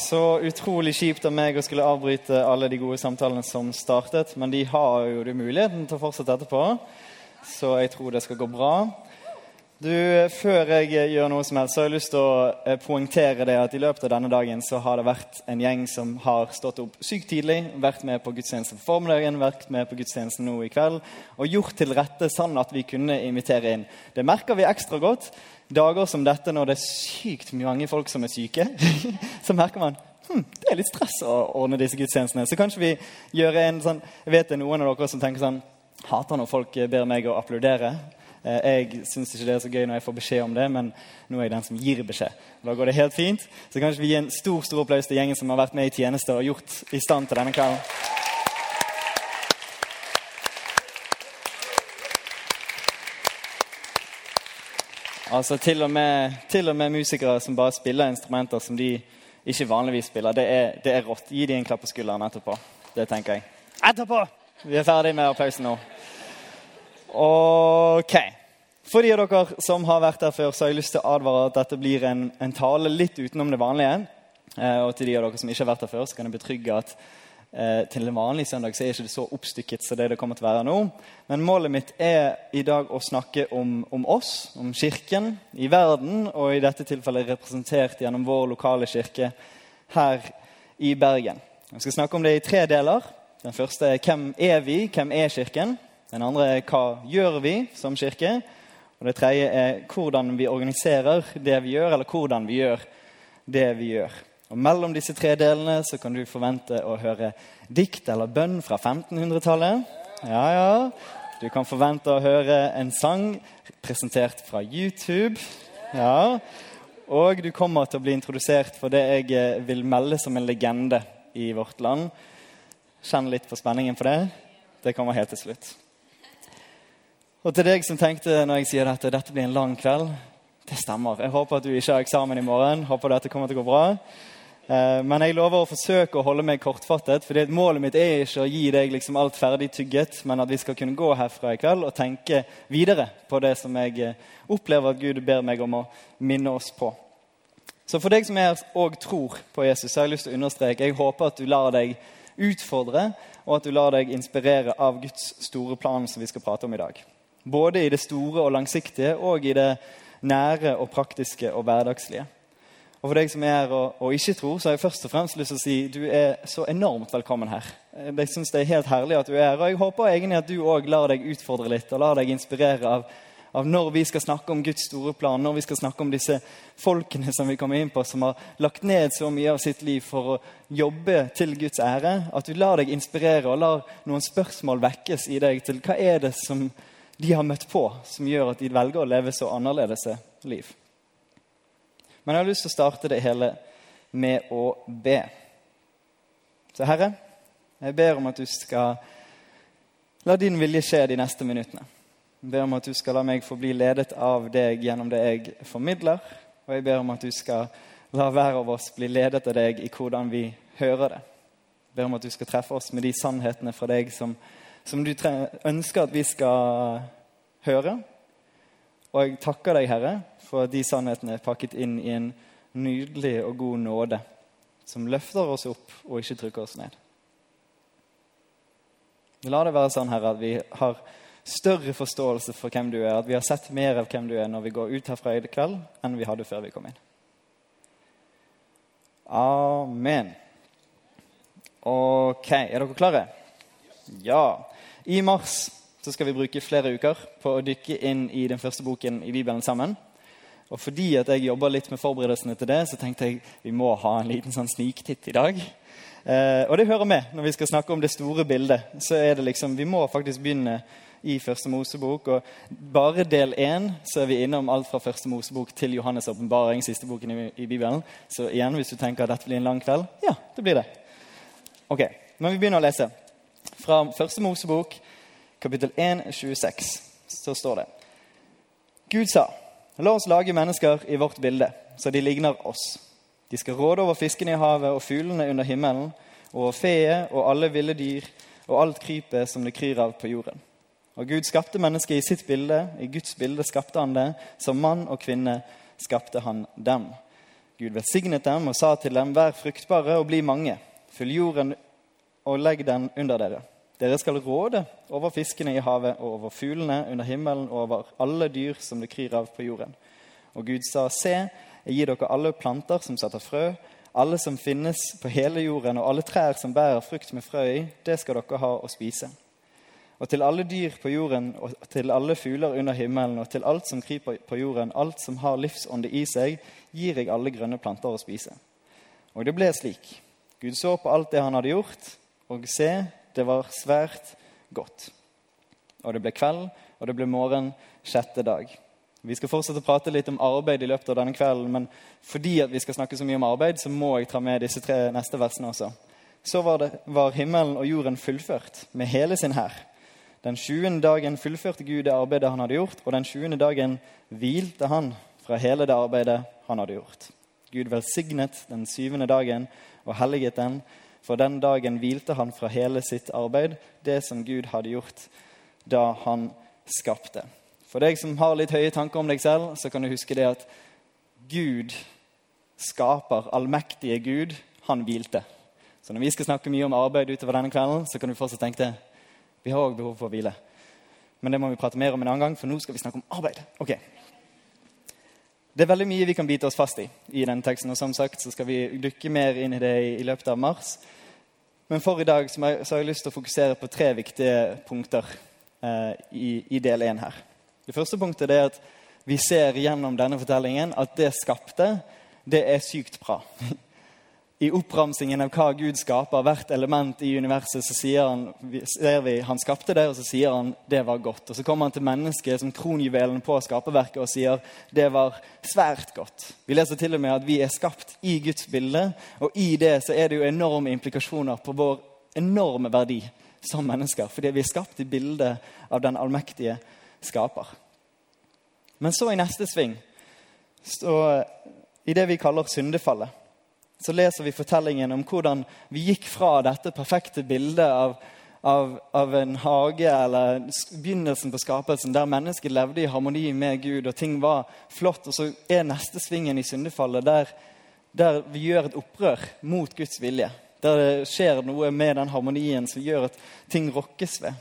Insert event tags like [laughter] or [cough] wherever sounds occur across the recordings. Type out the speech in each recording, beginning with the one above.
Så utrolig kjipt av meg å skulle avbryte alle de gode samtalene som startet. Men de har jo muligheten til å fortsette etterpå, så jeg tror det skal gå bra. Du, Før jeg gjør noe som helst, så har jeg lyst til å eh, poengtere det at i løpet av denne dagen så har det vært en gjeng som har stått opp sykt tidlig, vært med på gudstjenesten på formiddagen, vært med på gudstjenesten nå i kveld og gjort til rette sånn at vi kunne invitere inn. Det merker vi ekstra godt dager som dette, når det er sykt mange folk som er syke, [laughs] så merker man hm, det er litt stress å ordne disse gudstjenestene. Så kanskje vi gjør en sånn Jeg vet det er noen av dere som tenker sånn Hater når folk ber meg å applaudere. Eh, Jeg syns ikke det er så gøy når jeg får beskjed om det, men nå er jeg den som gir beskjed. Da går det helt fint. Så kanskje vi gir en stor stor applaus til gjengen som har vært med i tjeneste og gjort i stand til denne kvelden. Altså til og, med, til og med musikere som bare spiller instrumenter som de ikke vanligvis spiller. Det er, det er rått. Gi dem en klapp på skulderen etterpå. Det tenker jeg. Etterpå! Vi er ferdig med applausen nå. Ok. For de av dere som har vært der før, så har jeg lyst til å advare at dette blir en, en tale litt utenom det vanlige. Eh, og til de av dere som ikke har vært der før, så kan jeg betrygge at eh, til en vanlig søndag så er ikke det så oppstykket som det det kommer til å være nå. Men målet mitt er i dag å snakke om, om oss, om kirken i verden, og i dette tilfellet representert gjennom vår lokale kirke her i Bergen. Jeg skal snakke om det i tre deler. Den første er hvem er vi? Hvem er Kirken? Den andre er hva gjør vi som kirke? Og det tredje er hvordan vi organiserer det vi gjør, eller hvordan vi gjør det vi gjør. Og Mellom disse tre delene så kan du forvente å høre dikt eller bønn fra 1500-tallet. Ja, ja. Du kan forvente å høre en sang presentert fra YouTube. Ja. Og du kommer til å bli introdusert for det jeg eh, vil melde som en legende i vårt land. Kjenn litt på spenningen for det. Det kommer helt til slutt. Og til deg som tenkte når jeg sier dette, dette blir en lang kveld. Det stemmer. Jeg håper at du ikke har eksamen i morgen. Håper dette kommer til å gå bra. Eh, Men jeg lover å forsøke å holde meg kortfattet. for Målet mitt er ikke å gi deg liksom alt ferdig tygget, men at vi skal kunne gå herfra i kveld og tenke videre på det som jeg eh, opplever at Gud ber meg om å minne oss på. Så for deg som er og tror på Jesus, så har jeg lyst til å understreke jeg håper at du lar deg utfordre, og at du lar deg inspirere av Guds store plan som vi skal prate om i dag. Både i det store og langsiktige og i det nære og praktiske og hverdagslige. Og for deg som er her og, og, ikke tror, så har jeg først og fremst lyst til å si du er så enormt velkommen her. Jeg synes Det er helt herlig at du er her, og jeg håper egentlig at du òg lar deg utfordre litt og lar deg inspirere av, av, når vi skal snakke om Guds store plan, når vi skal snakke om disse folkene som vi kommer inn på, som har lagt ned så mye av sitt liv for å jobbe til Guds ære. At du lar deg inspirere og lar noen spørsmål vekkes i deg til hva er det som de har møtt på, som gjør at de velger å leve så annerledes liv. Men jeg har lyst til å starte det hele med å be. Så Herre, jeg ber om at du skal la din vilje skje de neste minuttene. Jeg ber om at du skal la meg få bli ledet av deg gjennom det jeg formidler. Og jeg ber om at du skal la hver av oss bli ledet av deg i hvordan vi hører det. Jeg ber om at du skal treffe oss med de sannhetene fra deg som, som du ønsker at vi skal høre. Og jeg takker deg, Herre, for at de sannhetene er pakket inn i en nydelig og god nåde som løfter oss opp og ikke trykker oss ned. La det være sånn, Herre, at vi har større forståelse for hvem du er, at vi har sett mer av hvem du er når vi går ut herfra i kveld, enn vi hadde før vi kom inn. Amen. Ok, er dere klare? Ja. I mars så skal vi bruke flere uker på å dykke inn i den første boken i Bibelen sammen. Og fordi at jeg jobba litt med forberedelsene til det, så tenkte jeg vi må ha en liten sånn sniktitt i dag. Eh, og det hører med når vi skal snakke om det store bildet. så er det liksom, Vi må faktisk begynne i Første Mosebok. Og bare del én så er vi innom alt fra Første Mosebok til Johannes' åpenbaring, siste boken i, i, Bibelen. Så igjen, hvis du tenker at dette blir en lang kveld, ja, det blir det. Ok, Men vi begynner å lese. Fra første Mosebok, kapittel 1, 26, så står det Gud sa, la oss lage mennesker i vårt bilde, så de ligner oss. De skal råde over fiskene i havet og fuglene under himmelen, over feet og alle ville dyr og alt krypet som det kryr av på jorden. Og Gud skapte mennesket i sitt bilde. I Guds bilde skapte han det. Som mann og kvinne skapte han dem. Gud velsignet dem og sa til dem, vær fruktbare og bli mange. Fyll jorden og legg den under dere. Dere skal råde over fiskene i havet og over fuglene under himmelen og over alle dyr som det kryr av på jorden. Og Gud sa, se, jeg gir dere alle planter som setter frø, alle som finnes på hele jorden, og alle trær som bærer frukt med frø i, det skal dere ha å spise. Og til alle dyr på jorden, og til alle fugler under himmelen, og til alt som kryper på jorden, alt som har livsånde i seg, gir jeg alle grønne planter å spise. Og det ble slik. Gud så på alt det han hadde gjort, og se, det var svært godt. Og det ble kveld, og det ble morgen sjette dag. Vi skal fortsette å prate litt om arbeid i løpet av denne kvelden, men fordi at vi skal snakke så mye om arbeid, så må jeg ta med disse tre neste versene også. Så var, det, var himmelen og jorden fullført med hele sin hær. Den sjuende dagen fullførte Gud det arbeidet han hadde gjort, og den sjuende dagen hvilte han fra hele det arbeidet han hadde gjort. Gud velsignet den syvende dagen og helliget den, for den dagen hvilte han fra hele sitt arbeid, det som Gud hadde gjort da han skapte. For deg som har litt høye tanker om deg selv, så kan du huske det at Gud skaper, allmektige Gud, han hvilte. Så når vi skal snakke mye om arbeid utover denne kvelden, så kan du fortsatt tenke det. Vi har òg behov for å hvile. Men det må vi prate mer om en annen gang, for nå skal vi snakke om arbeid. Ok. Det er veldig mye vi kan bite oss fast i i denne teksten. og som sagt så skal vi dykke mer inn i det i, løpet av mars. Men for i dag så har jeg lyst til å fokusere på tre viktige punkter eh, i, i, del én her. Det første punktet er at vi ser gjennom denne fortellingen at det skapte, det er sykt bra. [laughs] i oppramsingen av hva Gud skaper, hvert element i universet, så sier han, ser vi, han skapte det, og så sier han det var godt. Og så kommer han til mennesket som kronjuvelen på skaperverket og sier det var svært godt. Vi leser til og med at vi er skapt i Guds bilde, og i det så er det jo enorme implikasjoner på vår enorme verdi som mennesker. Fordi vi er skapt i bildet av den allmektige skaper. Men så i neste sving, så, i det vi kaller syndefallet så leser vi fortellingen om hvordan vi gikk fra dette perfekte bildet av, av, av, en hage eller begynnelsen på skapelsen, der mennesket levde i harmoni med Gud, og ting var flott. Og så er neste svingen i syndefallet der, der vi gjør et opprør mot Guds vilje. Der det skjer noe med den harmonien som gjør at ting rokkes ved.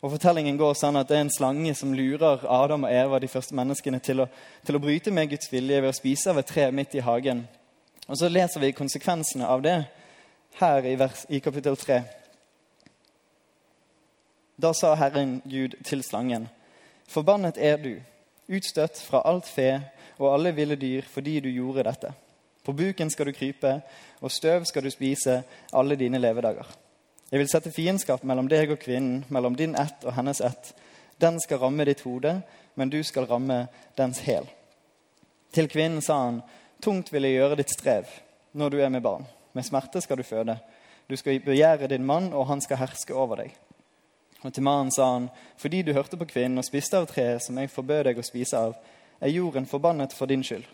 Og Fortellingen går sånn at det er en slange som lurer Adam og Eva, de første menneskene, til å, til å bryte med Guds vilje ved å spise av et tre midt i hagen. Og så leser vi konsekvensene av det her i, vers, i kapittel 3. Da sa Herren Gud til slangen.: Forbannet er du, utstøtt fra alt fe og alle ville dyr fordi du gjorde dette. På buken skal du krype, og støv skal du spise alle dine levedager. Jeg vil sette fiendskap mellom deg og kvinnen, mellom din ett og hennes ett. Den skal ramme ditt hode, men du skal ramme dens hæl. Til kvinnen sa han, Tungt vil jeg gjøre ditt strev når du er med barn. Med smerte skal du føde. Du skal begjære din mann, og han skal herske over deg. Og til mannen sa han, fordi du hørte på kvinnen og spiste av treet som jeg forbød deg å spise av, er jorden forbannet for din skyld.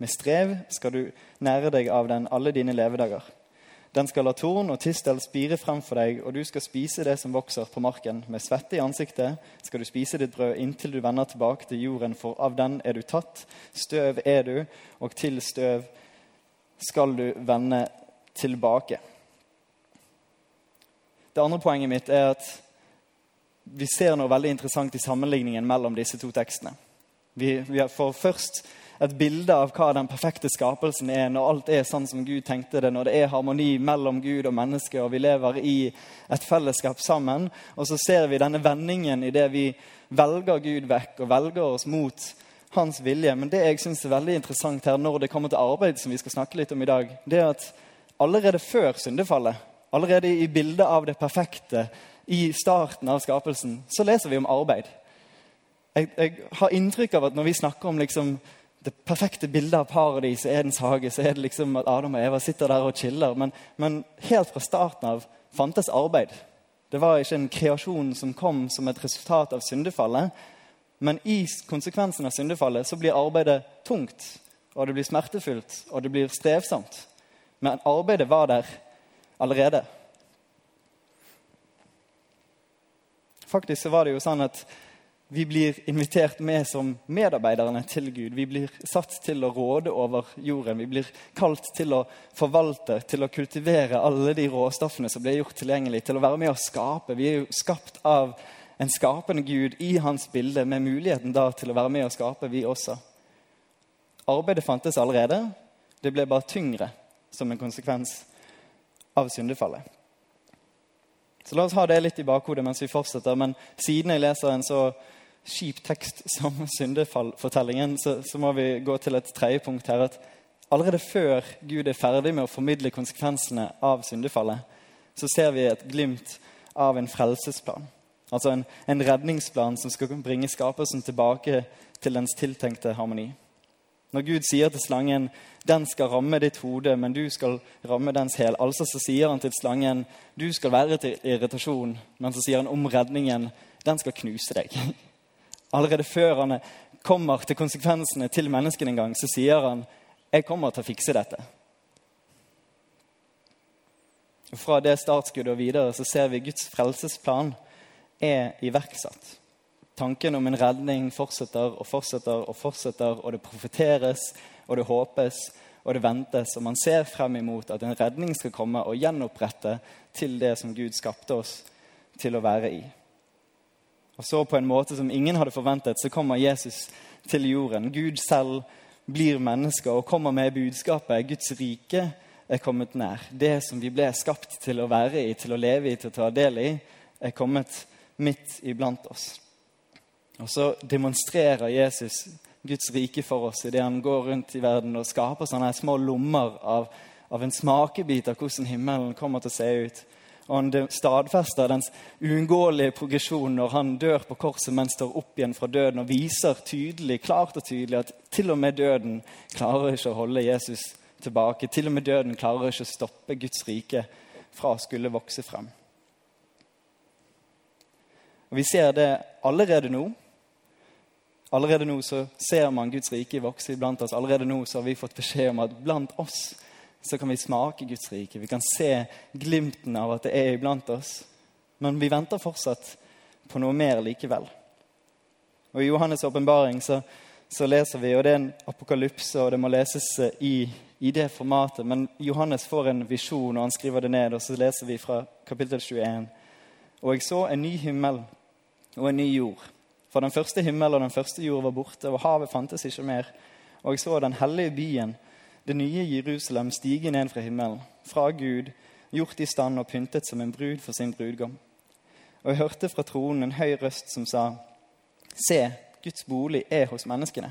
Med strev skal du nære deg av den alle dine levedager. Den skal la torn og tistel spire frem for deg, og du skal spise det som vokser på marken. Med svette i ansiktet skal du spise ditt brød inntil du vender tilbake til jorden, for av den er du tatt. Støv er du, og til støv skal du vende tilbake. Det andre poenget mitt er at vi ser noe veldig interessant i sammenligningen mellom disse to tekstene. Vi, vi får først et bilde av hva den perfekte skapelsen er når alt er sånn som Gud tenkte det, når det er harmoni mellom Gud og menneske, og vi lever i et fellesskap sammen. Og så ser vi denne vendingen i det vi velger Gud vekk og velger oss mot hans vilje. Men det jeg syns er veldig interessant her når det kommer til arbeid, som vi skal snakke litt om i dag, det er at allerede før syndefallet, allerede i bildet av det perfekte, i starten av skapelsen, så leser vi om arbeid. Jeg, jeg har inntrykk av at når vi snakker om liksom det perfekte bildet av paradis, Edens hage, så er det liksom at Adam og Eva sitter der og chiller. Men, men helt fra starten av fantes arbeid. Det var ikke en kreasjon som kom som et resultat av syndefallet. Men i konsekvensen av syndefallet så blir arbeidet tungt, og det blir smertefullt, og det blir strevsomt. Men arbeidet var der allerede. Faktisk så var det jo sånn at vi blir invitert med som medarbeiderne til Gud. Vi blir satt til å råde over jorden. Vi blir kalt til å forvalte, til å kultivere alle de råstoffene som blir gjort tilgjengelig, til å være med å skape. Vi er jo skapt av en skapende Gud i hans bilde, med muligheten da til å være med å skape, vi også. Arbeidet fantes allerede. Det ble bare tyngre som en konsekvens av syndefallet. Så la oss ha det litt i bakhodet mens vi fortsetter. Men siden jeg leser en så kjip tekst som syndefallfortellingen, så, så må vi gå til et tredje punkt her. at Allerede før Gud er ferdig med å formidle konsekvensene av syndefallet, så ser vi et glimt av en frelsesplan. Altså en, en redningsplan som skal bringe skapelsen tilbake til dens tiltenkte harmoni. Når Gud sier til slangen 'den skal ramme ditt hode, men du skal ramme dens hæl', altså så sier han til slangen 'du skal være til irritasjon', men så sier han om redningen 'den skal knuse deg'. [laughs] Allerede før han kommer til konsekvensene til menneskene en gang, så sier han 'jeg kommer til å fikse dette'. Fra det startskuddet og videre så ser vi Guds frelsesplan er iverksatt. Tanken om en redning fortsetter og fortsetter og fortsetter, og det profeteres, og det håpes, og det ventes. Og man ser frem imot at en redning skal komme og gjenopprette til det som Gud skapte oss til å være i. Og så på en måte som ingen hadde forventet, så kommer Jesus til jorden. Gud selv blir menneske og kommer med budskapet. Guds rike er kommet nær. Det som vi ble skapt til å være i, til å leve i, til å ta del i, er kommet midt iblant oss. Og så demonstrerer Jesus Guds rike for oss idet han går rundt i verden og skaper sånne små lommer av, av en smakebit av hvordan himmelen kommer til å se ut. Og han stadfester dens uunngåelige progresjon når han dør på korset, men står opp igjen fra døden og viser tydelig, klart og tydelig at til og med døden klarer ikke å holde Jesus tilbake. Til og med døden klarer ikke å stoppe Guds rike fra å skulle vokse frem. Og Vi ser det allerede nå Allerede nå så ser man Guds rike vokse iblant oss. Allerede nå så har vi fått beskjed om at blant oss så kan vi smake Guds rike. Vi kan se glimten av at det er iblant oss. Men vi venter fortsatt på noe mer likevel. Og I Johannes' åpenbaring så, så, leser vi, og det er en apokalypse, og det må leses eh, i, i, det formatet. Men Johannes får en visjon, og han skriver det ned, og så leser vi fra kapittel 21. Og jeg så en ny himmel og en ny jord. For den første himmel og den første jord var borte, og havet fantes ikke mer. Og jeg så den hellige byen, det nye Jerusalem, stige ned fra himmelen, fra Gud, gjort i stand og pyntet som en brud for sin brudgom. Og jeg hørte fra tronen en høy røst som sa, Se, Guds bolig er hos menneskene.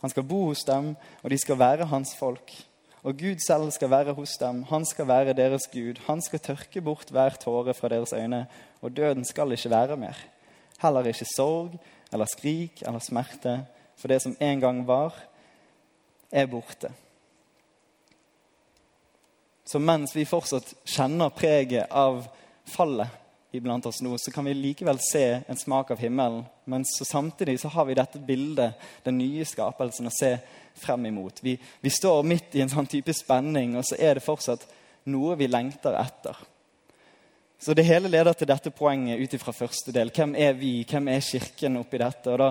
Han skal bo hos dem, og de skal være hans folk. Og Gud selv skal være hos dem, han skal være deres Gud. Han skal tørke bort hver tåre fra deres øyne, og døden skal ikke være mer. Heller ikke sorg eller skrik eller smerte, for det som en gang var, er borte. Så mens vi fortsatt kjenner preget av fallet iblant oss nå, så kan vi likevel se en smak av himmelen. Men så samtidig så har vi dette bildet, den nye skapelsen, å se frem imot. Vi, vi står midt i en sånn type spenning, og så er det fortsatt noe vi lengter etter. Så det hele leder til dette poenget ut fra første del. Hvem er vi? Hvem er Kirken oppi dette? Og da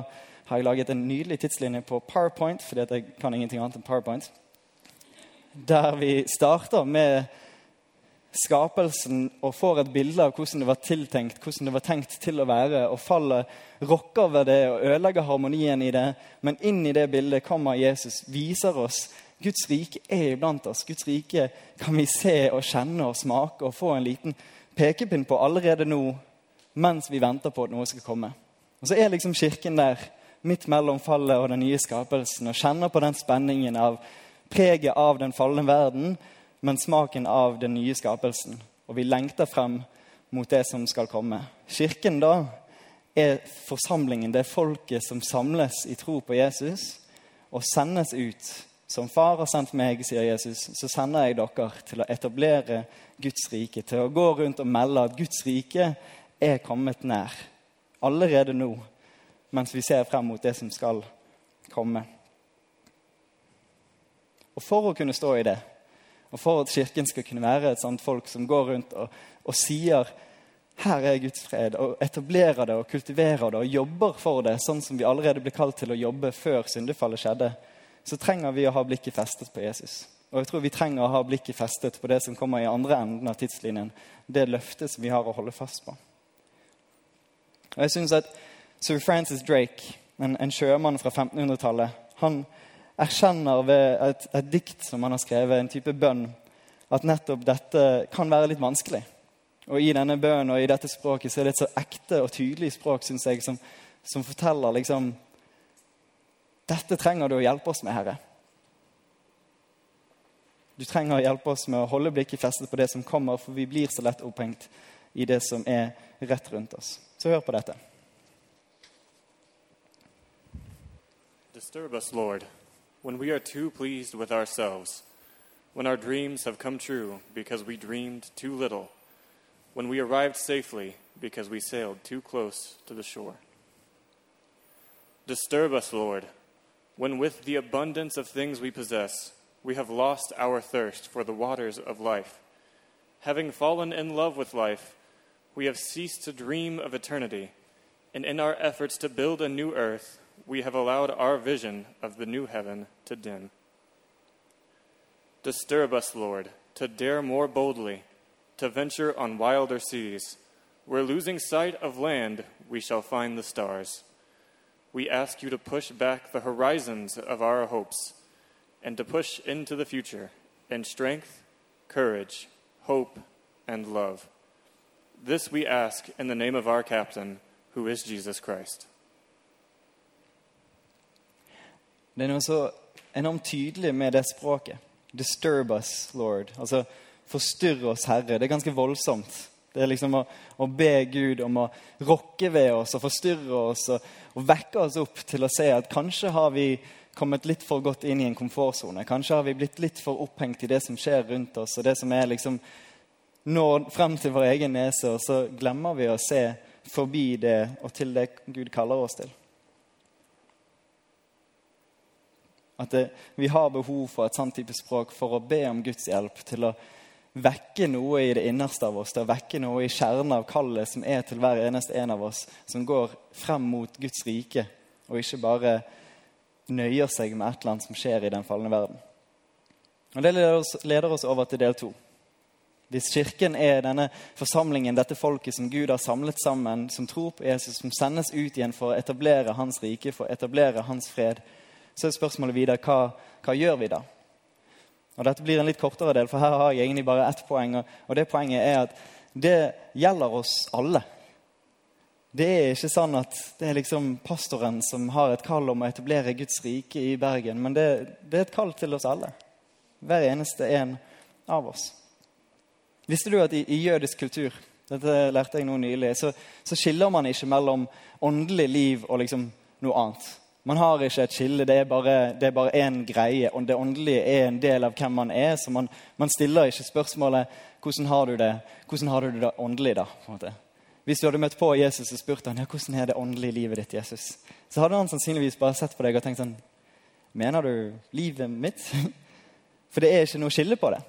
har jeg laget en nydelig tidslinje på PowerPoint, fordi jeg kan ingenting annet enn PowerPoint. Der vi starter med skapelsen og får et bilde av hvordan det var tiltenkt, hvordan det var tenkt til å være, og fallet rokker ved det og ødelegger harmonien i det. Men inn i det bildet kommer Jesus, viser oss Guds rike er iblant oss. Guds rike kan vi se og kjenne og smake og få en liten pekepinn på allerede nå mens vi venter på at noe skal komme. Og Så er liksom kirken der midt mellom fallet og den nye skapelsen og kjenner på den spenningen av preget av den falne verden, men smaken av den nye skapelsen. Og vi lengter frem mot det som skal komme. Kirken da er forsamlingen, det er folket som samles i tro på Jesus. og sendes ut. Som far har sendt meg, sier Jesus, så sender jeg dere til å etablere Guds rike. Til å gå rundt og melde at Guds rike er kommet nær. Allerede nå, mens vi ser frem mot det som skal komme. Og for å kunne stå i det, og for at Kirken skal kunne være et sånt folk som går rundt og, og sier her er Guds fred, og etablerer det og kultiverer det og jobber for det, sånn som vi allerede ble kalt til å jobbe før syndefallet skjedde, så trenger vi å ha blikket festet på Jesus. Og jeg tror vi trenger å ha blikket festet på det som kommer i andre enden av tidslinjen. Det løftet som vi har å holde fast på. Og jeg synes at Sir Francis Drake, en, en sjømann fra 1500-tallet, han erkjenner ved et, et, dikt som han har skrevet, en type bønn, at nettopp dette kan være litt vanskelig. Og i denne bønnen og i dette språket så er det et så ekte og tydelig språk synes jeg, som, som forteller liksom Dette trenger du å hjelpe oss med, Herre. Du trenger å hjelpe oss med å holde blikket festet på det som kommer, for vi blir så lett opphengt i det som er rett rundt oss. Så hør på dette. Disturb us, Lord. when we are too pleased with ourselves, when our dreams have come true because we dreamed too little, when we arrived safely because we sailed too close to the shore. Disturb us, Lord, when with the abundance of things we possess, we have lost our thirst for the waters of life. Having fallen in love with life, we have ceased to dream of eternity, and in our efforts to build a new earth, we have allowed our vision of the new heaven to dim. Disturb us, Lord, to dare more boldly, to venture on wilder seas, where losing sight of land we shall find the stars. We ask you to push back the horizons of our hopes and to push into the future in strength, courage, hope, and love. This we ask in the name of our captain, who is Jesus Christ. Det er noe så enormt tydelig med det språket. Disturb us, Lord. Altså forstyrr oss, Herre. Det er ganske voldsomt. Det er liksom å, å be Gud om å rokke ved oss og forstyrre oss og, og, vekke oss opp til å se at kanskje har vi kommet litt for godt inn i en komfortsone. Kanskje har vi blitt litt for opphengt i det som skjer rundt oss, og det som er liksom når frem til vår egen nese, og så glemmer vi å se forbi det og til det Gud kaller oss til. At det, vi har behov for et sånt type språk for å be om Guds hjelp til å vekke noe i det innerste av oss, til å vekke noe i kjernen av kallet som er til hver eneste en av oss, som går frem mot Guds rike, og ikke bare nøyer seg med et eller annet som skjer i den falne verden. Og Det leder oss, leder oss over til del to. Hvis Kirken er denne forsamlingen, dette folket som Gud har samlet sammen, som tror på Jesus, som sendes ut igjen for å etablere Hans rike, for å etablere Hans fred, så er spørsmålet videre hva, hva gjør vi da? Og Dette blir en litt kortere del, for her har jeg egentlig bare ett poeng. Og det poenget er at det gjelder oss alle. Det er ikke sånn at det er liksom pastoren som har et kall om å etablere Guds rike i Bergen, men det, det er et kall til oss alle. Hver eneste en av oss. Visste du at i, i jødisk kultur dette lærte jeg nå nylig, så, så skiller man ikke mellom åndelig liv og liksom noe annet. Man har ikke et skille. Det er bare én greie. Og det åndelige er en del av hvem man er. Så man, man, stiller ikke spørsmålet 'Hvordan har du det Hvordan har du det åndelig?' da? Hvis du hadde møtt på Jesus og spurt han, ja, 'Hvordan er det åndelige livet ditt, Jesus?' Så hadde han sannsynligvis bare sett på deg og tenkt sånn 'Mener du livet mitt?' [laughs] For det er ikke noe skille på det.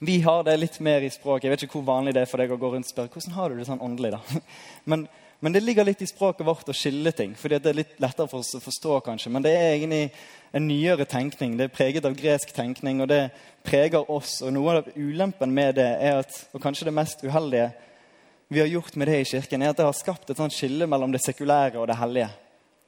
Vi har det litt mer i språket. Jeg vet ikke hvor vanlig det er for deg å gå rundt og spørre 'Hvordan har du det sånn åndelig?' da? [laughs] Men men det ligger litt i språket vårt å skille ting. fordi det er litt lettere for oss å forstå, kanskje. Men det er egentlig en nyere tenkning. Det er preget av gresk tenkning, og det preger oss. Og noe av ulempen med det er at, og kanskje det mest uheldige vi har gjort med det i kirken, er at det har skapt et sånt skille mellom det sekulære og det hellige.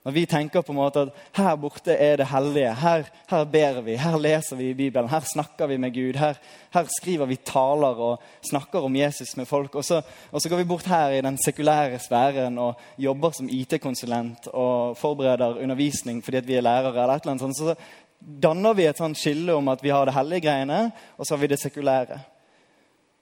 Når vi tenker på en måte at her borte er det hellige, her, her ber vi, her leser vi i Bibelen, her snakker vi med Gud, her, her skriver vi taler og snakker om Jesus med folk. Og så, og så, går vi bort her i den sekulære sfæren og jobber som IT-konsulent og forbereder undervisning fordi vi er lærere. eller et eller annet sånt. Så danner vi et sånt skille om at vi har det hellige greiene, og så har vi det sekulære.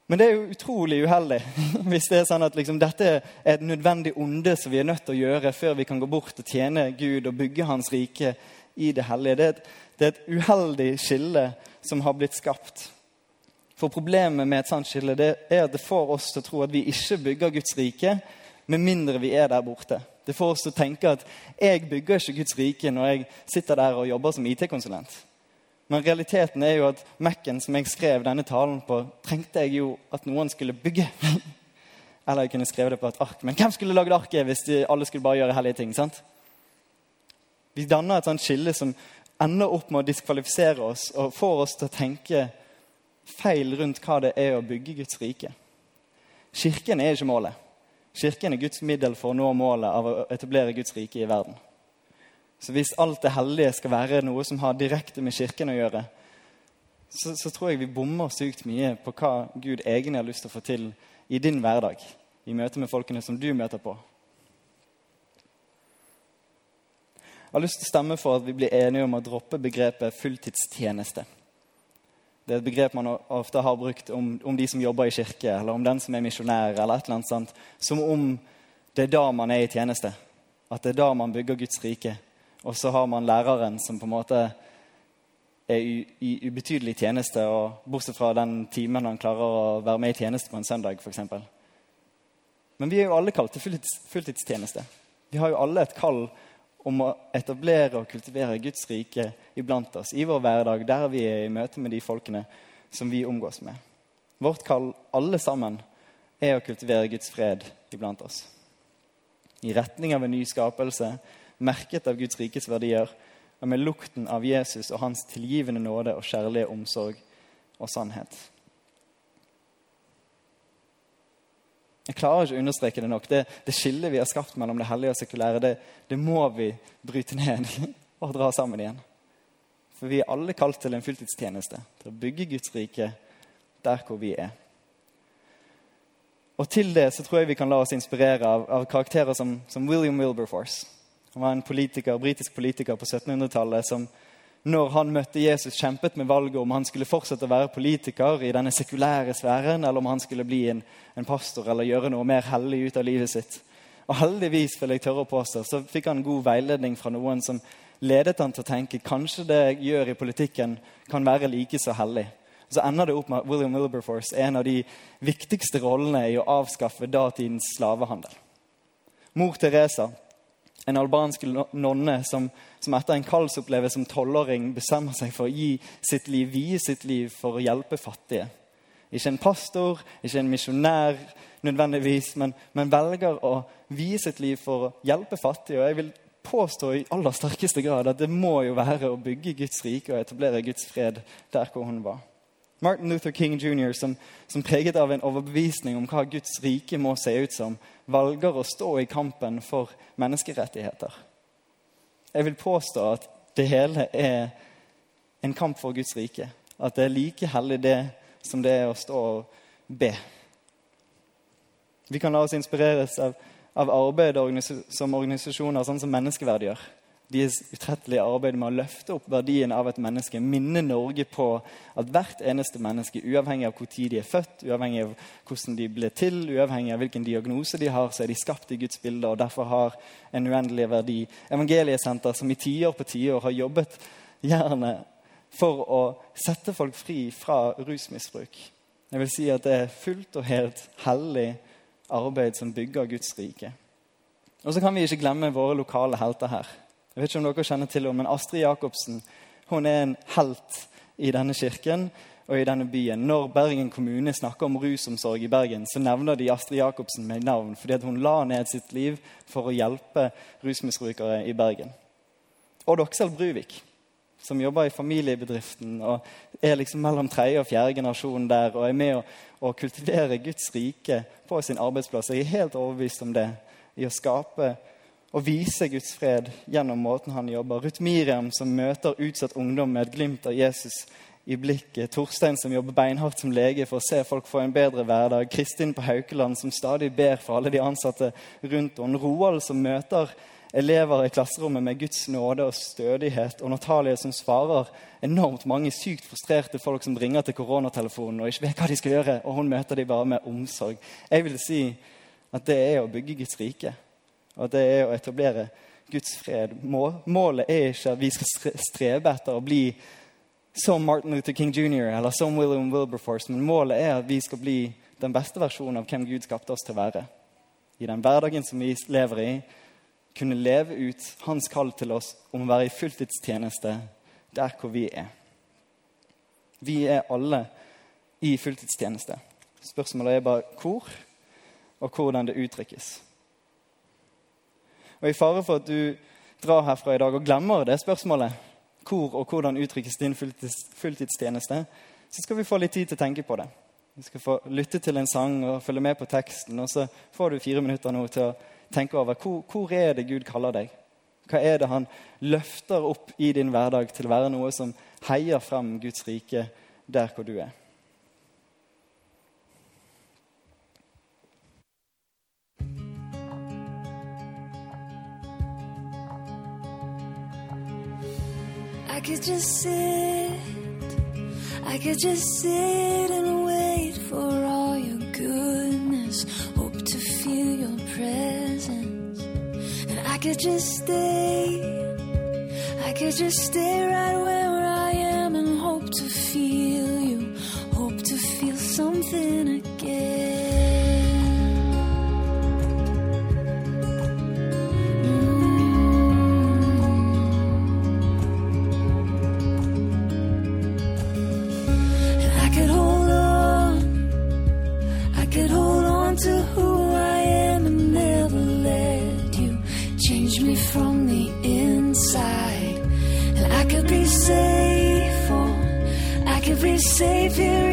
Men det er jo utrolig uheldig [laughs] hvis det er sånn at liksom, dette er et nødvendig onde som vi er nødt til å gjøre før vi kan gå bort og tjene Gud og bygge Hans rike i det hellige. Det er, et, det er et uheldig skille som har blitt skapt. For Problemet med et sånt skille det er at det får oss til å tro at vi ikke bygger Guds rike med mindre vi er der borte. Det får oss til å tenke at jeg bygger ikke Guds rike når jeg sitter der og jobber som IT-konsulent. Men realiteten er jo at Mac-en som jeg skrev denne talen på, trengte jeg jo at noen skulle bygge. [laughs] Eller jeg kunne skrevet det på et ark. Men hvem skulle lagd arket hvis de, alle skulle bare gjøre hellige ting? sant? Vi danner et sånt skille som ender opp med å diskvalifisere oss og får oss til å tenke feil rundt hva det er å bygge Guds rike. Kirken er ikke målet. Kirken er Guds middel for å nå målet av å etablere Guds rike i verden. Så hvis alt det hellige skal være noe som har direkte med Kirken å gjøre, så, så tror jeg vi bommer sykt mye på hva Gud egentlig har lyst til å få til i din hverdag, i møte med folkene som du møter på. Jeg har lyst til å stemme for at vi blir enige om å droppe begrepet fulltidstjeneste. Det er et begrep man ofte har brukt om, om de som jobber i kirke, eller om den som er misjonær, eller et eller annet sånt, som om det er da man er i tjeneste. At det er da man bygger Guds rike. Og så har man læreren som på en måte er i, ubetydelig tjeneste, og bortsett fra den timen han klarer å være med i tjeneste på en søndag, f.eks. Men vi er jo alle kalt til fulltids, fulltidstjeneste. Vi har jo alle et kall om å etablere og kultivere Guds rike iblant oss i vår hverdag, der vi er i møte med de folkene som vi omgås med. Vårt kall, alle sammen, er å kultivere Guds fred iblant oss. I retning av en ny skapelse, merket av Guds rikes verdier, og med lukten av Jesus og hans tilgivende nåde og kjærlige omsorg og sannhet. Jeg klarer ikke å understreke det nok. Det, det skillet vi har skapt mellom det hellige og sekulære, det, det, må vi bryte ned [laughs] og dra sammen igjen. For vi er alle kalt til en fulltidstjeneste, til å bygge Guds rike der hvor vi er. Og til det så tror jeg vi kan la oss inspirere av, av karakterer som, som William Wilberforce. Han var en politiker, britisk politiker på 1700-tallet som når han møtte Jesus, kjempet med valget om han skulle fortsette å være politiker i denne sekulære sfæren, eller om han skulle bli en, en pastor eller gjøre noe mer hellig ut av livet sitt. Og Heldigvis vil jeg tørre å påstå, så fikk han god veiledning fra noen som ledet han til å tenke kanskje det jeg gjør i politikken, kan være like så hellig. Så ender det opp med William Wilberforce er en av de viktigste rollene i å avskaffe datidens slavehandel. Mor Teresa en albansk nonne som, som etter en kallsopplevelse som tolvåring bestemmer seg for å gi sitt liv, vie sitt liv for å hjelpe fattige. Ikke en pastor, ikke en misjonær nødvendigvis, men, men, velger å vie sitt liv for å hjelpe fattige. Og jeg vil påstå i aller sterkeste grad at det må jo være å bygge Guds rike og etablere Guds fred der hvor hun var. Martin Luther King jr., som, som, preget av en overbevisning om hva Guds rike må se ut som, valger å stå i kampen for menneskerettigheter. Jeg vil påstå at det hele er en kamp for Guds rike. At det er like hellig det som det er å stå og be. Vi kan la oss inspireres av, av arbeid som organisasjoner sånn som Menneskeverd gjør deres utrettelige arbeid med å løfte opp verdien av et menneske, minne Norge på at hvert eneste menneske, uavhengig av hvor tid de er født, uavhengig av hvordan de ble til, uavhengig av hvilken diagnose de har, så er de skapt i Guds bilde og derfor har en uendelig verdi. Evangeliesenter som i tiår på tiår har jobbet gjerne for å sette folk fri fra rusmisbruk. Jeg vil si at det er fullt og helt hellig arbeid som bygger Guds rike. Og så kan vi ikke glemme våre lokale helter her. Jeg vet ikke om dere kjenner til henne, men Astrid Jacobsen hun er en helt i denne kirken og i denne byen. Når Bergen kommune snakker om rusomsorg i Bergen, så nevner de Astrid Jacobsen med navn fordi hun la ned sitt liv for å hjelpe rusmisbrukere i Bergen. Og Doksel Bruvik, som jobber i familiebedriften og er liksom mellom tredje og fjerde generasjon der og er med å, å kultivere Guds rike på sin arbeidsplass. Jeg er helt overbevist om det. I å skape og vise Guds fred gjennom måten han jobber. Ruth Miriam som møter utsatt ungdom med et glimt av Jesus i blikket. Torstein som jobber beinhardt som lege for å se folk få en bedre hverdag. Kristin på Haukeland som stadig ber for alle de ansatte rundt henne. Roald som møter elever i klasserommet med Guds nåde og stødighet. Og Natalie som svarer enormt mange sykt frustrerte folk som ringer til koronatelefonen og ikke vet hva de skal gjøre. Og hun møter dem bare med omsorg. Jeg vil si at det er å bygge Guds rike. Og det er å etablere Guds fred. Målet er ikke at vi skal strebe etter å bli som Martin Luther King jr. eller som William Wilberforce, men målet er at vi skal bli den beste versjonen av hvem Gud skapte oss til å være. I den hverdagen som vi lever i, kunne leve ut hans kall til oss om å være i fulltidstjeneste der hvor vi er. Vi er alle i fulltidstjeneste. Spørsmålet er bare hvor, og hvordan det uttrykkes. Og I fare for at du drar herfra i dag og glemmer det spørsmålet, hvor og hvordan uttrykkes din fulltidstjeneste, så skal vi få litt tid til å tenke på det. Vi skal få lytte til en sang og følge med på teksten. Og så får du fire minutter nå til å tenke over hvor, hvor er det Gud kaller deg. Hva er det han løfter opp i din hverdag til å være noe som heier frem Guds rike der hvor du er? I could just sit, I could just sit and wait for all your goodness. Hope to feel your presence. And I could just stay, I could just stay right where I could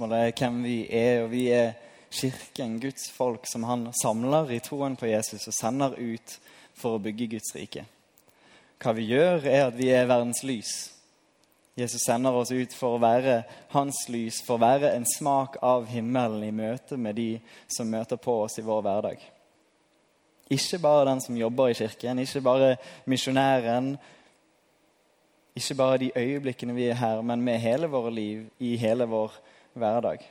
spørsmålet hvem vi er. og Vi er kirken, Guds folk, som han samler i troen på Jesus og sender ut for å bygge Guds rike. Hva vi gjør, er at vi er verdens lys. Jesus sender oss ut for å være hans lys, for å være en smak av himmelen i møte med de som møter på oss i vår hverdag. Ikke bare den som jobber i kirken, ikke bare misjonæren, ikke bare de øyeblikkene vi er her, men med hele våre liv, i hele vår hverdag.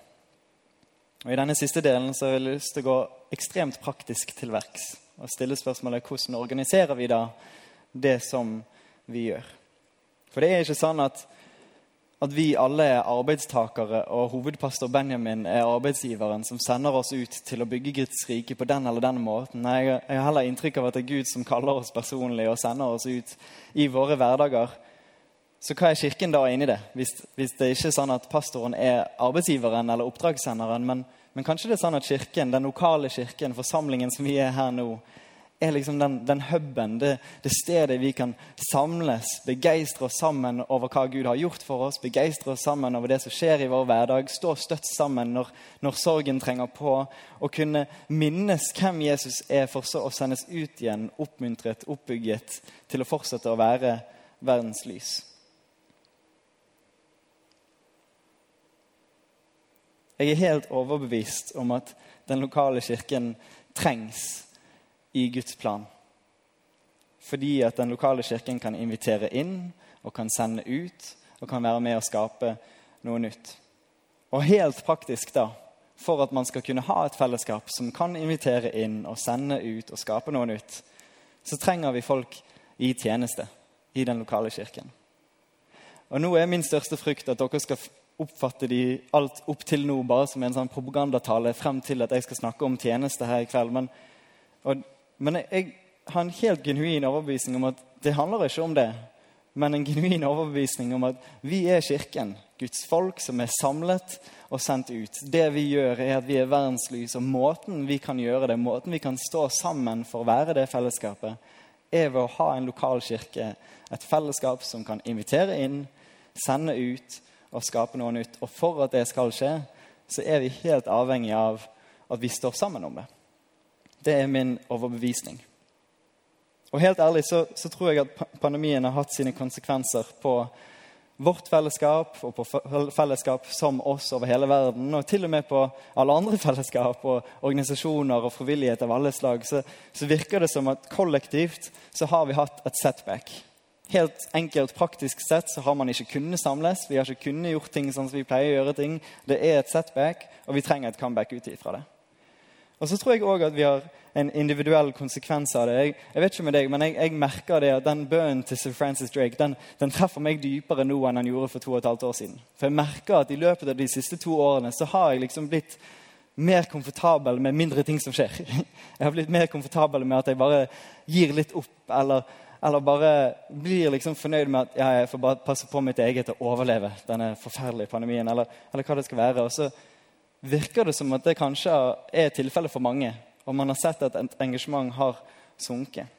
Og I denne siste delen så har jeg lyst til å gå ekstremt praktisk til verks og stille spørsmålet hvordan organiserer vi da det som vi gjør. For det er ikke sånn at, at vi alle er arbeidstakere, og hovedpastor Benjamin er arbeidsgiveren som sender oss ut til å bygge Guds rike på den eller den måten. Nei, jeg, har heller inntrykk av at det er Gud som kaller oss personlig og sender oss ut i våre hverdager. Så hva er Kirken da inni det? Hvis, hvis, det ikke er sånn at pastoren er arbeidsgiveren eller oppdragssenderen, men, men, kanskje det er sånn at kirken, den lokale kirken, forsamlingen som vi er her nå, er liksom den, den huben, det, det, stedet vi kan samles, begeistre oss sammen over hva Gud har gjort for oss, begeistre oss sammen over det som skjer i vår hverdag, stå støtt sammen når, når sorgen trenger på, og kunne minnes hvem Jesus er, for så å sendes ut igjen, oppmuntret, oppbygget, til å fortsette å være verdens lys. Jeg er helt overbevist om at den lokale kirken trengs i Guds plan. Fordi at den lokale kirken kan invitere inn og kan sende ut og kan være med å skape noe nytt. Og helt praktisk, da, for at man skal kunne ha et fellesskap som kan invitere inn og sende ut og skape noe nytt, så trenger vi folk i tjeneste i den lokale kirken. Og nå er min største frykt at dere skal oppfatter de alt opp til nå bare som en sånn propagandatale frem til at jeg skal snakke om tjeneste her i kveld. Men, og, men jeg, har en helt genuin overbevisning om at det handler ikke om det. Men en genuin overbevisning om at vi er Kirken, Guds folk som er samlet og sendt ut. Det vi gjør, er at vi er verdenslys, og måten vi kan gjøre det, måten vi kan stå sammen for å være det fellesskapet, er ved å ha en lokal kirke. Et fellesskap som kan invitere inn, sende ut og skape noe nytt. Og for at det skal skje, så er vi helt avhengig av at vi står sammen om det. Det er min overbevisning. Og helt ærlig så, så tror jeg at pandemien har hatt sine konsekvenser på vårt fellesskap og på fellesskap som oss over hele verden, og til og med på alle andre [laughs] fellesskap og organisasjoner og frivillighet av alle slag, så, så virker det som at kollektivt så har vi hatt et setback. Helt enkelt praktisk sett så har man ikke kunnet samles. Vi har ikke kunnet gjort ting sånn som vi pleier å gjøre ting. Det er et setback, og vi trenger et comeback ut ifra det. Og så tror jeg òg at vi har en individuell konsekvens av det. Jeg, jeg vet ikke med deg, men jeg, jeg, merker det at den bønnen til Sir Francis Drake den, den, treffer meg dypere nå enn den gjorde for to og et halvt år siden. For jeg merker at i løpet av de siste to årene så har jeg liksom blitt mer komfortabel med mindre ting som skjer. [laughs] Jeg har blitt mer komfortabel med at jeg bare gir litt opp, eller eller bare blir liksom fornøyd med at ja, jeg får bare passe på mitt eget og overleve denne forferdelige pandemien. Eller, eller, hva det skal være. Og så virker det som at det kanskje er tilfellet for mange. Og man har sett at et engasjement har sunket.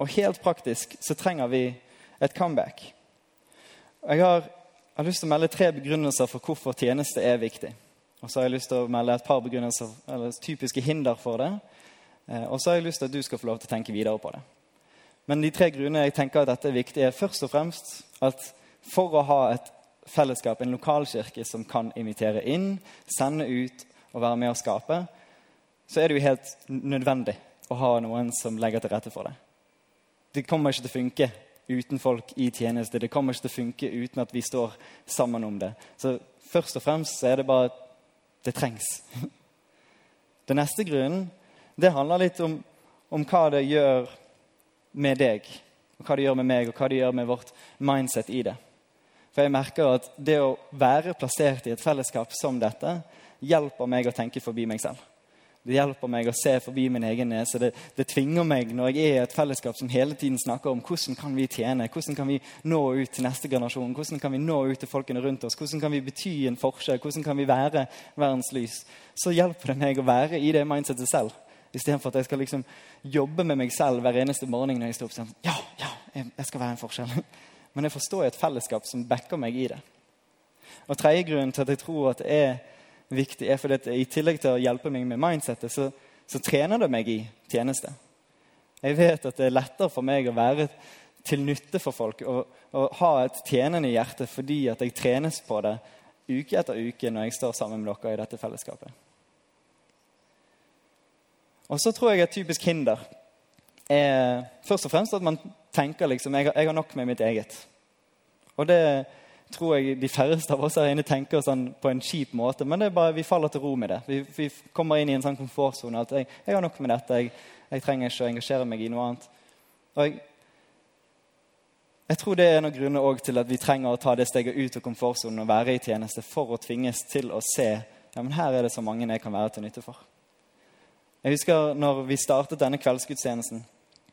Og helt praktisk så trenger vi et comeback. Jeg har, jeg har lyst til å melde tre begrunnelser for hvorfor tjeneste er viktig. Og så har jeg lyst til å melde et par begrunnelser, eller typiske hinder for det. Eh, og så har jeg lyst til at du skal få lov til å tenke videre på det. Men de tre grunnene jeg tenker at dette er viktig, er først og fremst at for å ha et fellesskap, en lokalkirke som kan invitere inn, sende ut og være med å skape, så er det jo helt nødvendig å ha noen som legger til rette for det. Det kommer ikke til å funke uten folk i tjeneste. Det kommer ikke til å funke uten at vi står sammen om det. Så først og fremst så er det bare at det trengs. [laughs] Den neste grunnen det handler litt om, om hva det gjør med deg, og hva det gjør med meg, og hva det gjør med vårt mindset i det. For jeg merker at det å være plassert i et fellesskap som dette hjelper meg å tenke forbi meg selv. Det hjelper meg å se forbi min egen nese. Det, det, tvinger meg når jeg er i et fellesskap som hele tiden snakker om hvordan kan vi tjene, hvordan kan vi nå ut til neste generasjon, hvordan kan vi nå ut til folkene rundt oss, hvordan kan vi bety en forskjell, hvordan kan vi være verdens lys. Så hjelper det meg å være i det mindsetet selv. Istedenfor at jeg skal liksom jobbe med meg selv hver eneste morgen når jeg står opp. Sånn, ja, ja, jeg skal være en forskjell. [laughs] Men jeg forstår et fellesskap som backer meg i det. Og tredje grunnen til at jeg tror at det er viktig, er fordi at i tillegg til å hjelpe meg med mindsettet, så, så trener det meg i tjeneste. Jeg vet at det er lettere for meg å være til nytte for folk og, og ha et tjenende hjerte fordi at jeg trenes på det uke etter uke når jeg står sammen med dere i dette fellesskapet. Og så tror jeg et typisk hinder er først og fremst at man tenker liksom jeg jeg har nok med mitt eget. Og det tror jeg de færreste av oss her inne tenker sånn på en kjip måte. Men det er bare, vi faller til ro med det. Vi, vi kommer inn i en sånn komfortsone at jeg, jeg, har nok med dette. Jeg, jeg, trenger ikke å engasjere meg i noe annet. Og jeg, jeg tror det er en av grunnene til at vi trenger å ta det steget ut av komfortsonen og være i tjeneste for å tvinges til å se ja, men her er det så mange jeg kan være til nytte for. Jeg husker når vi startet denne kveldsgudstjenesten,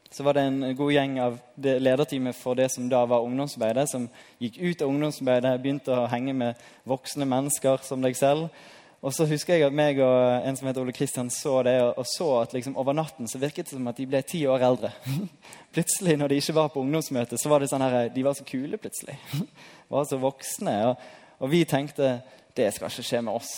så var det en god gjeng av lederteamet for det som da var ungdomsarbeidet, som gikk ut av ungdomsarbeidet, begynte å henge med voksne mennesker som deg selv. Og så husker jeg at meg og en som heter Ole Kristian så det, og så at liksom over natten så virket det som at de ble ti år eldre. [laughs] Plutselig, når de ikke var på ungdomsmøte, så var det sånn her, de var så kule plutselig. [laughs] var så voksne. Og, og vi tenkte det skal ikke skje med oss.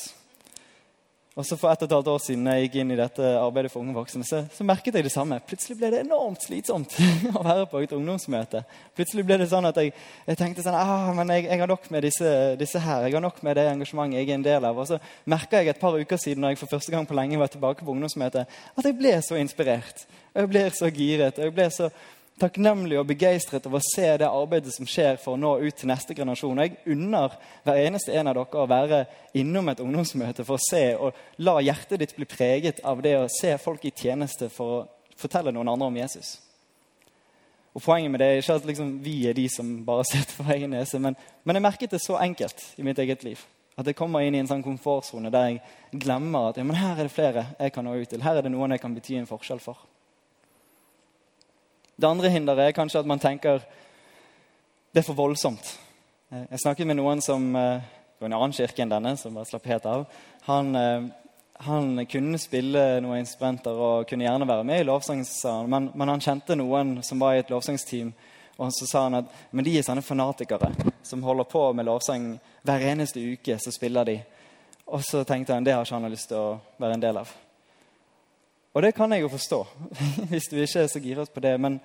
Og så For ett og et halvt år siden jeg gikk inn i dette arbeidet for unge voksne, så, så, merket jeg det samme. Plutselig ble det enormt slitsomt [laughs] å være på et ungdomsmøte. Plutselig ble det sånn at jeg, jeg tenkte sånn, ah, men jeg, jeg, har nok med disse, disse, her. Jeg har nok med det engasjementet jeg er en del av. Og så merka jeg et par uker siden når jeg for første gang på lenge var tilbake på ungdomsmøtet, at jeg ble så inspirert. Og jeg ble så giret. og jeg ble så takknemlig og begeistret over å se det arbeidet som skjer for å nå ut til neste generasjon. Og jeg unner hver eneste en av dere å være innom et ungdomsmøte for å se og la hjertet ditt bli preget av det å se folk i tjeneste for å fortelle noen andre om Jesus. Og Poenget med det er ikke at liksom vi er de som bare [laughs] sitter for egen nese, men, men, jeg merket det så enkelt i mitt eget liv. At jeg kommer inn i en sånn komfortsone der jeg glemmer at ja, her er det flere jeg kan nå ut til. Her er det noen jeg kan bety en forskjell for. Det andre hinderet er kanskje at man tenker det er for voldsomt. Eh, jeg snakket med noen som det var en annen kirke enn denne, som bare slapp helt av. Han, eh, han kunne spille noen instrumenter og kunne gjerne være med i lovsangssalen, men, men, han kjente noen som var i et lovsangsteam, og så sa han at men de er sånne fanatikere som holder på med lovsang hver eneste uke. så spiller de. Og så tenkte han det har ikke han lyst til å være en del av. Og det kan jeg jo forstå, [laughs] hvis du ikke er så giret på det. Men,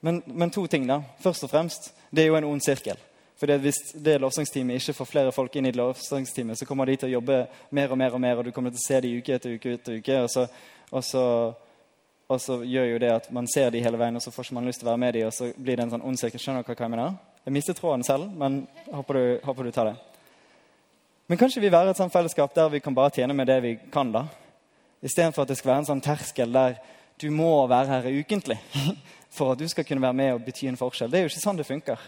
men, men, to ting, da. Først og fremst, det er jo en ond sirkel. For Hvis det lovsangsteamet ikke får flere folk inn i lovsangsteamet, så kommer de til å jobbe mer og mer, og mer, og du kommer til å se dem uke etter uke etter uke. Og så, og, så, og så, gjør jo det at man ser dem hele veien, og så får ikke man lyst til å være med dem, og så blir det en sånn ond sirkel. Skjønner du hva jeg mener? Jeg mistet tråden selv, men håper du, håper du tar det. Men kanskje vi være et sånt fellesskap der vi kan bare tjene med det vi kan, da? Istedenfor at det skal være en sånn terskel der du må være her ukentlig [laughs] for at du skal kunne være med og bety en forskjell. Det er jo ikke sånn det funker.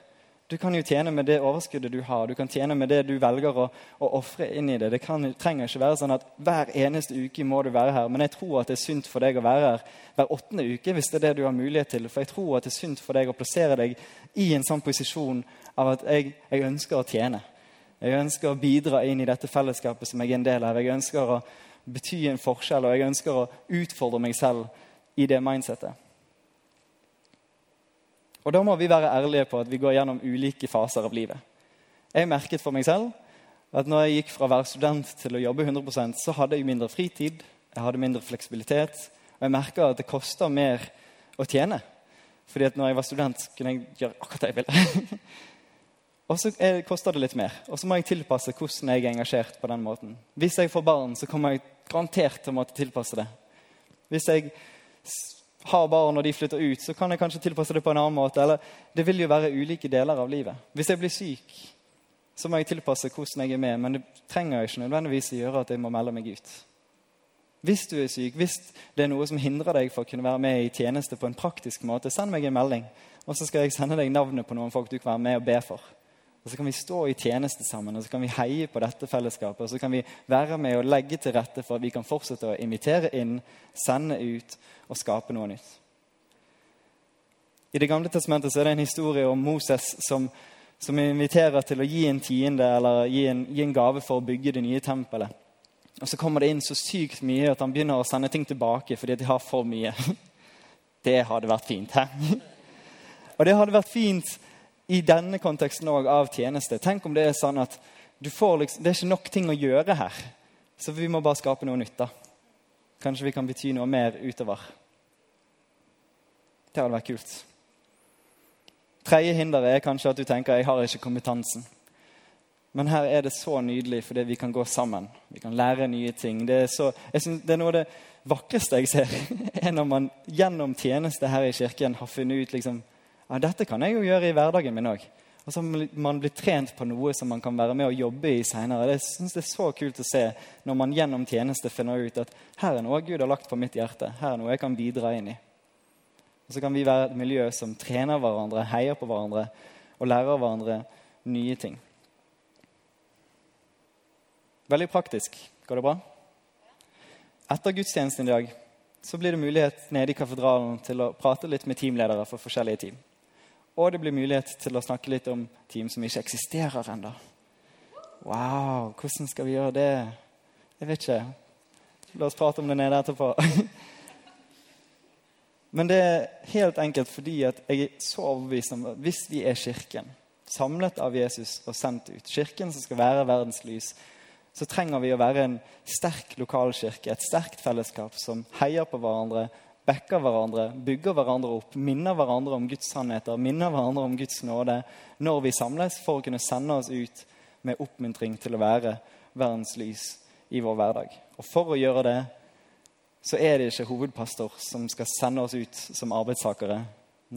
Du kan jo tjene med det overskuddet du har. Du kan tjene med det du velger å, ofre inn i det. Det kan, trenger ikke være sånn at hver eneste uke må du være her. Men jeg tror at det er sunt for deg å være her hver åttende uke hvis det er det du har mulighet til. For jeg tror at det er sunt for deg å plassere deg i en sånn posisjon av at jeg, jeg ønsker å tjene. Jeg ønsker å bidra inn i dette fellesskapet som jeg er en del av. Jeg ønsker å bety en forskjell, og jeg ønsker å utfordre meg selv i det mindsettet. Og Da må vi være ærlige på at vi går gjennom ulike faser av livet. Jeg merket for meg selv at når jeg gikk fra å være student til å jobbe 100% så hadde jeg mindre fritid, jeg hadde mindre fleksibilitet, og jeg merka at det koster mer å tjene. Fordi at når jeg var student, kunne jeg gjøre akkurat det jeg ville. [laughs] Og så koster det litt mer. Og så må jeg tilpasse hvordan jeg er engasjert på den måten. Hvis jeg får barn, så kommer jeg garantert til å måtte tilpasse det. Hvis jeg har barn og de flytter ut, så kan jeg kanskje tilpasse det på en annen måte. Eller det vil jo være ulike deler av livet. Hvis jeg blir syk, så må jeg tilpasse hvordan jeg er med. Men det trenger ikke nødvendigvis å gjøre at jeg må melde meg ut. Hvis du er syk, hvis det er noe som hindrer deg for å kunne være med i tjeneste på en praktisk måte, send meg en melding. Og så skal jeg sende deg navnet på noen folk du kan være med og be for. Og Så kan vi stå i tjeneste sammen og så kan vi heie på dette fellesskapet. Og så kan vi være med og legge til rette for at vi kan fortsette å invitere inn, sende ut og skape noe nytt. I Det gamle testamentet så er det en historie om Moses som, som inviterer til å gi en tiende eller gi en, gi en gave for å bygge det nye tempelet. Og Så kommer det inn så sykt mye at han begynner å sende ting tilbake fordi de har for mye. [laughs] Det hadde vært fint. Hæ? [laughs] Og det hadde vært fint i denne konteksten òg av tjeneste. Tenk om det er sånn at liksom, det er ikke nok ting å gjøre her. Så vi må bare skape noe nytt. da. Kanskje vi kan bety noe mer utover. Det hadde vært kult. Tredje hinderet er kanskje at du tenker jeg har ikke kompetansen. Men her er det så nydelig fordi vi kan gå sammen. Vi kan lære nye ting. Det er, så, synes, det er noe av det vakreste jeg ser, [laughs] er når man gjennom tjeneste her i kirken har funnet ut liksom, ja, dette kan jeg jo gjøre i hverdagen min òg. Og så man blitt trent på noe som man kan være med og jobbe i seinere. Jeg synes det er så kult å se når man gjennom tjeneste finner ut at her er noe Gud har lagt på mitt hjerte. Her er noe jeg kan bidra inn i. Og så kan vi være et miljø som trener hverandre, heier på hverandre og lærer hverandre nye ting. Veldig praktisk. Går det bra? Etter gudstjenesten i dag så blir det mulighet nede i katedralen til å prate litt med teamledere for forskjellige team. Og det blir mulighet til å snakke litt om team som ikke eksisterer ennå. Wow, hvordan skal vi gjøre det? Jeg vet ikke. La oss prate om det nede etterpå. [laughs] Men det er helt enkelt fordi at jeg er så overbevist om at hvis vi er Kirken, samlet av Jesus og sendt ut, Kirken som skal være verdens lys, så trenger vi å være en sterk lokalkirke, et sterkt fellesskap som heier på hverandre, backer hverandre, bygger hverandre opp, minner hverandre om Guds sannheter, minner hverandre om Guds nåde når vi samles, for å kunne sende oss ut med oppmuntring til å være verdens lys i vår hverdag. Og for å gjøre det så er det ikke hovedpastor som skal sende oss ut som arbeidstakere.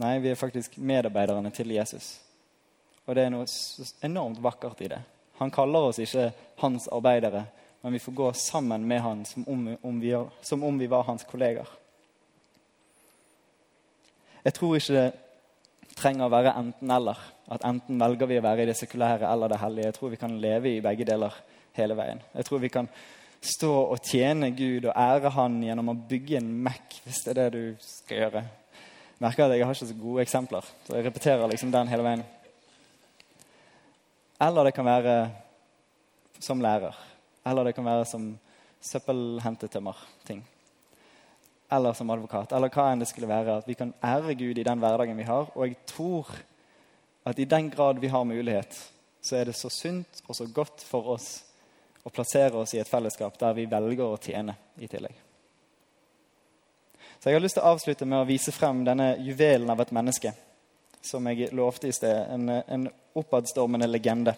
Nei, vi er faktisk medarbeiderne til Jesus. Og det er noe enormt vakkert i det. Han kaller oss ikke hans arbeidere, men vi får gå sammen med han som om, vi, som om vi var hans kolleger. Jeg tror ikke det trenger å være enten-eller. At enten velger vi å være i det sekulære eller det hellige. Jeg tror vi kan leve i begge deler hele veien. Jeg tror vi kan stå og tjene Gud og ære Han gjennom å bygge en Mac, hvis det er det du skal gjøre. Jeg merker at jeg har ikke så gode eksempler, så jeg repeterer liksom den hele veien. Eller det kan være som lærer. Eller det kan være som søppelhentetømmer-ting. Eller som advokat. Eller hva enn det skulle være. At vi kan ære Gud i den hverdagen vi har. Og jeg tror at i den grad vi har mulighet, så er det så sunt og så godt for oss å plassere oss i et fellesskap der vi velger å tjene i tillegg. Så Jeg har lyst til å avslutte med å vise frem denne juvelen av et menneske som jeg lovte i sted. En, en oppadstormende legende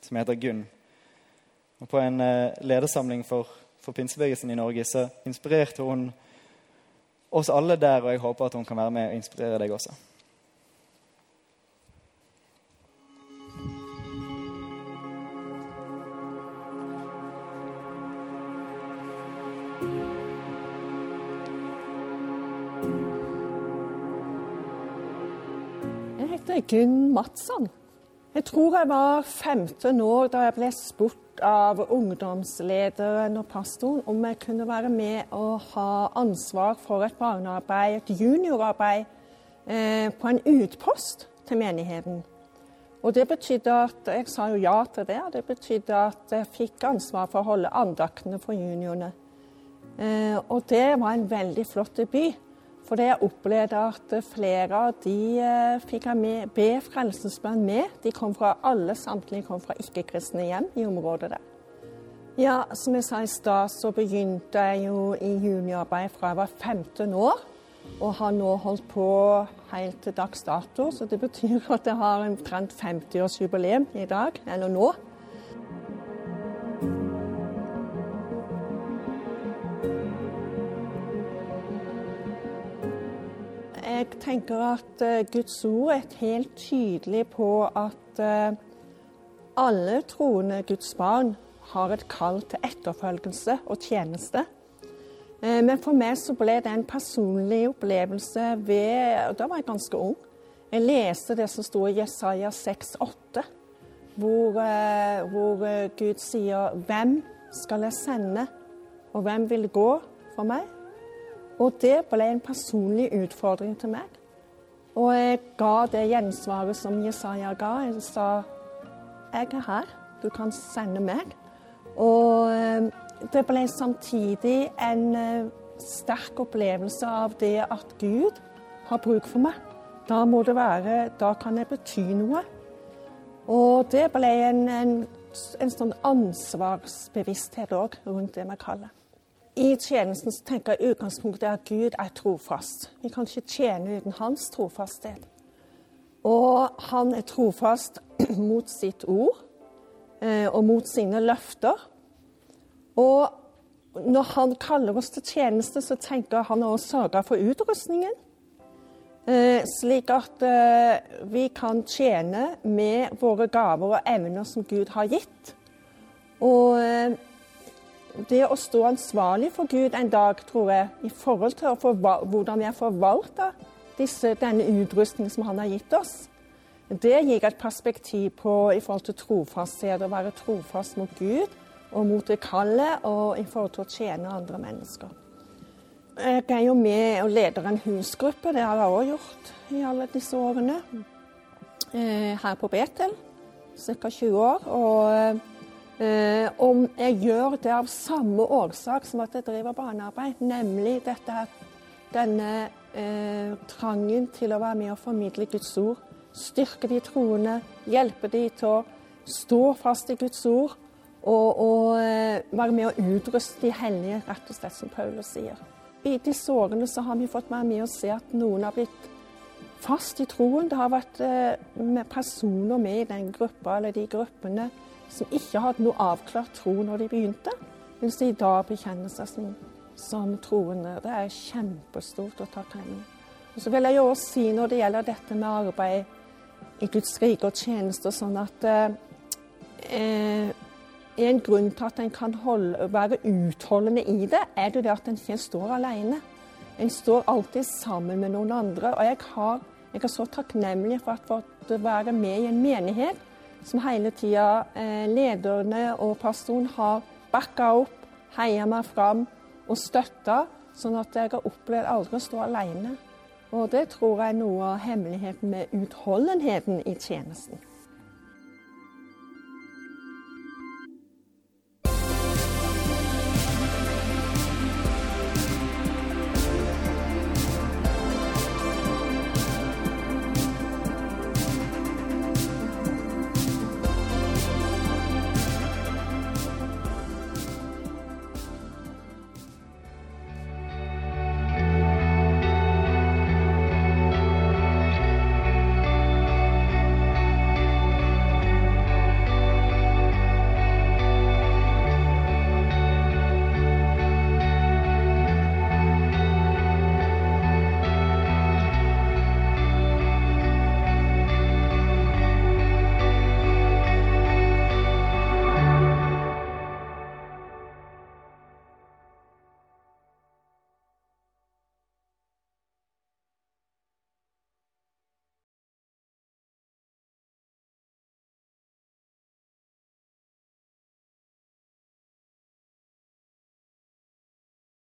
som heter Gunn. Og På en eh, ledersamling for, for pinsebevegelsen i Norge så inspirerte hun oss alle der, og jeg håper at hun kan være med og inspirere deg også. Jeg heter Gunn Madsson. Jeg tror jeg var 15 år da jeg ble spurt av ungdomslederen og pastoren om jeg kunne være med og ha ansvar for et barnearbeid, et juniorarbeid, eh, på en utpost til menigheten. Og det betydde at Jeg sa jo ja til det, det betydde at jeg fikk ansvar for å holde andaktene for juniorene. Eh, og det var en veldig flott debut. For jeg opplevde at flere av de eh, fikk jeg be frelsesbønn med. De kom fra alle samtlige kom fra ikke-kristne hjem i området der. Ja, som jeg sa i stad, så begynte jeg jo i juniarbeid fra jeg var 15 år. Og har nå holdt på helt til dags dato, så det betyr at jeg har omtrent 50-årsjubileum i dag, eller nå. Jeg tenker at eh, Guds ord er helt tydelig på at eh, alle troende Guds barn har et kall til etterfølgelse og tjeneste. Eh, Men for meg så ble det en personlig opplevelse ved Da var jeg ganske ung. Jeg leste det som sto i Jesaja 6,8, hvor, hvor Gud sier 'Hvem skal jeg sende, og hvem vil gå for meg?' Og det ble en personlig utfordring til meg. Og jeg ga det gjensvaret som Jesaja ga. Jeg sa 'Jeg er her. Du kan sende meg'. Og eh, det ble samtidig en eh, sterk opplevelse av det at Gud har bruk for meg. Da må det være Da kan jeg bety noe Og det ble en, en, en sånn ansvarsbevissthet òg rundt det vi kaller. I tjenesten tenker jeg utgangspunktet er at Gud er trofast. Vi kan ikke tjene uten hans trofasthet. Og han er trofast [clears throat] mot sitt ord eh, og mot sine løfter. Og når han kaller oss til tjeneste, så tenker han å sørge for utrustningen. Eh, slik at eh, vi kan tjene med våre gaver og evner som Gud har gitt. Og det å stå ansvarlig for Gud en dag, tror jeg, i forhold til hvordan vi har forvalta denne utrustningen som han har gitt oss, det gir et perspektiv på i forhold til trofasthet, å være trofast mot Gud og mot det kallet, og i forhold til å tjene andre mennesker. Jeg er jo med og leder en husgruppe, det har jeg òg gjort i alle disse årene. Eh, her på Betel, ca. 20 år. Og eh, om jeg gjør det av samme årsak som at jeg driver barnearbeid, nemlig dette at denne eh, trangen til å være med og formidle Guds ord. Styrke de troende, hjelpe de til å stå fast i Guds ord. Og, og eh, være med å utruste de hellige, rett og slett, som Paulus sier. I disse årene så har vi fått være med og se at noen har blitt fast i troen. Det har vært eh, personer med i den gruppa eller de gruppene som ikke hadde noe avklart tro når de begynte, mens de i dag bekjenner seg som, som troende. Det er kjempestort og takknemlig. Og så vil jeg jo også si når det gjelder dette med arbeid i Guds rike og tjenester, sånn at eh, en grunn til at en kan holde, være utholdende i det, er det at en ikke står alene. En står alltid sammen med noen andre. Og jeg, har, jeg er så takknemlig for å være med i en menighet som hele tida eh, lederne og pastoren har backa opp, heia meg fram og støtta, sånn at jeg har opplevd aldri å stå alene. Og det tror jeg er noe av hemmeligheten med utholdenheten i tjenesten.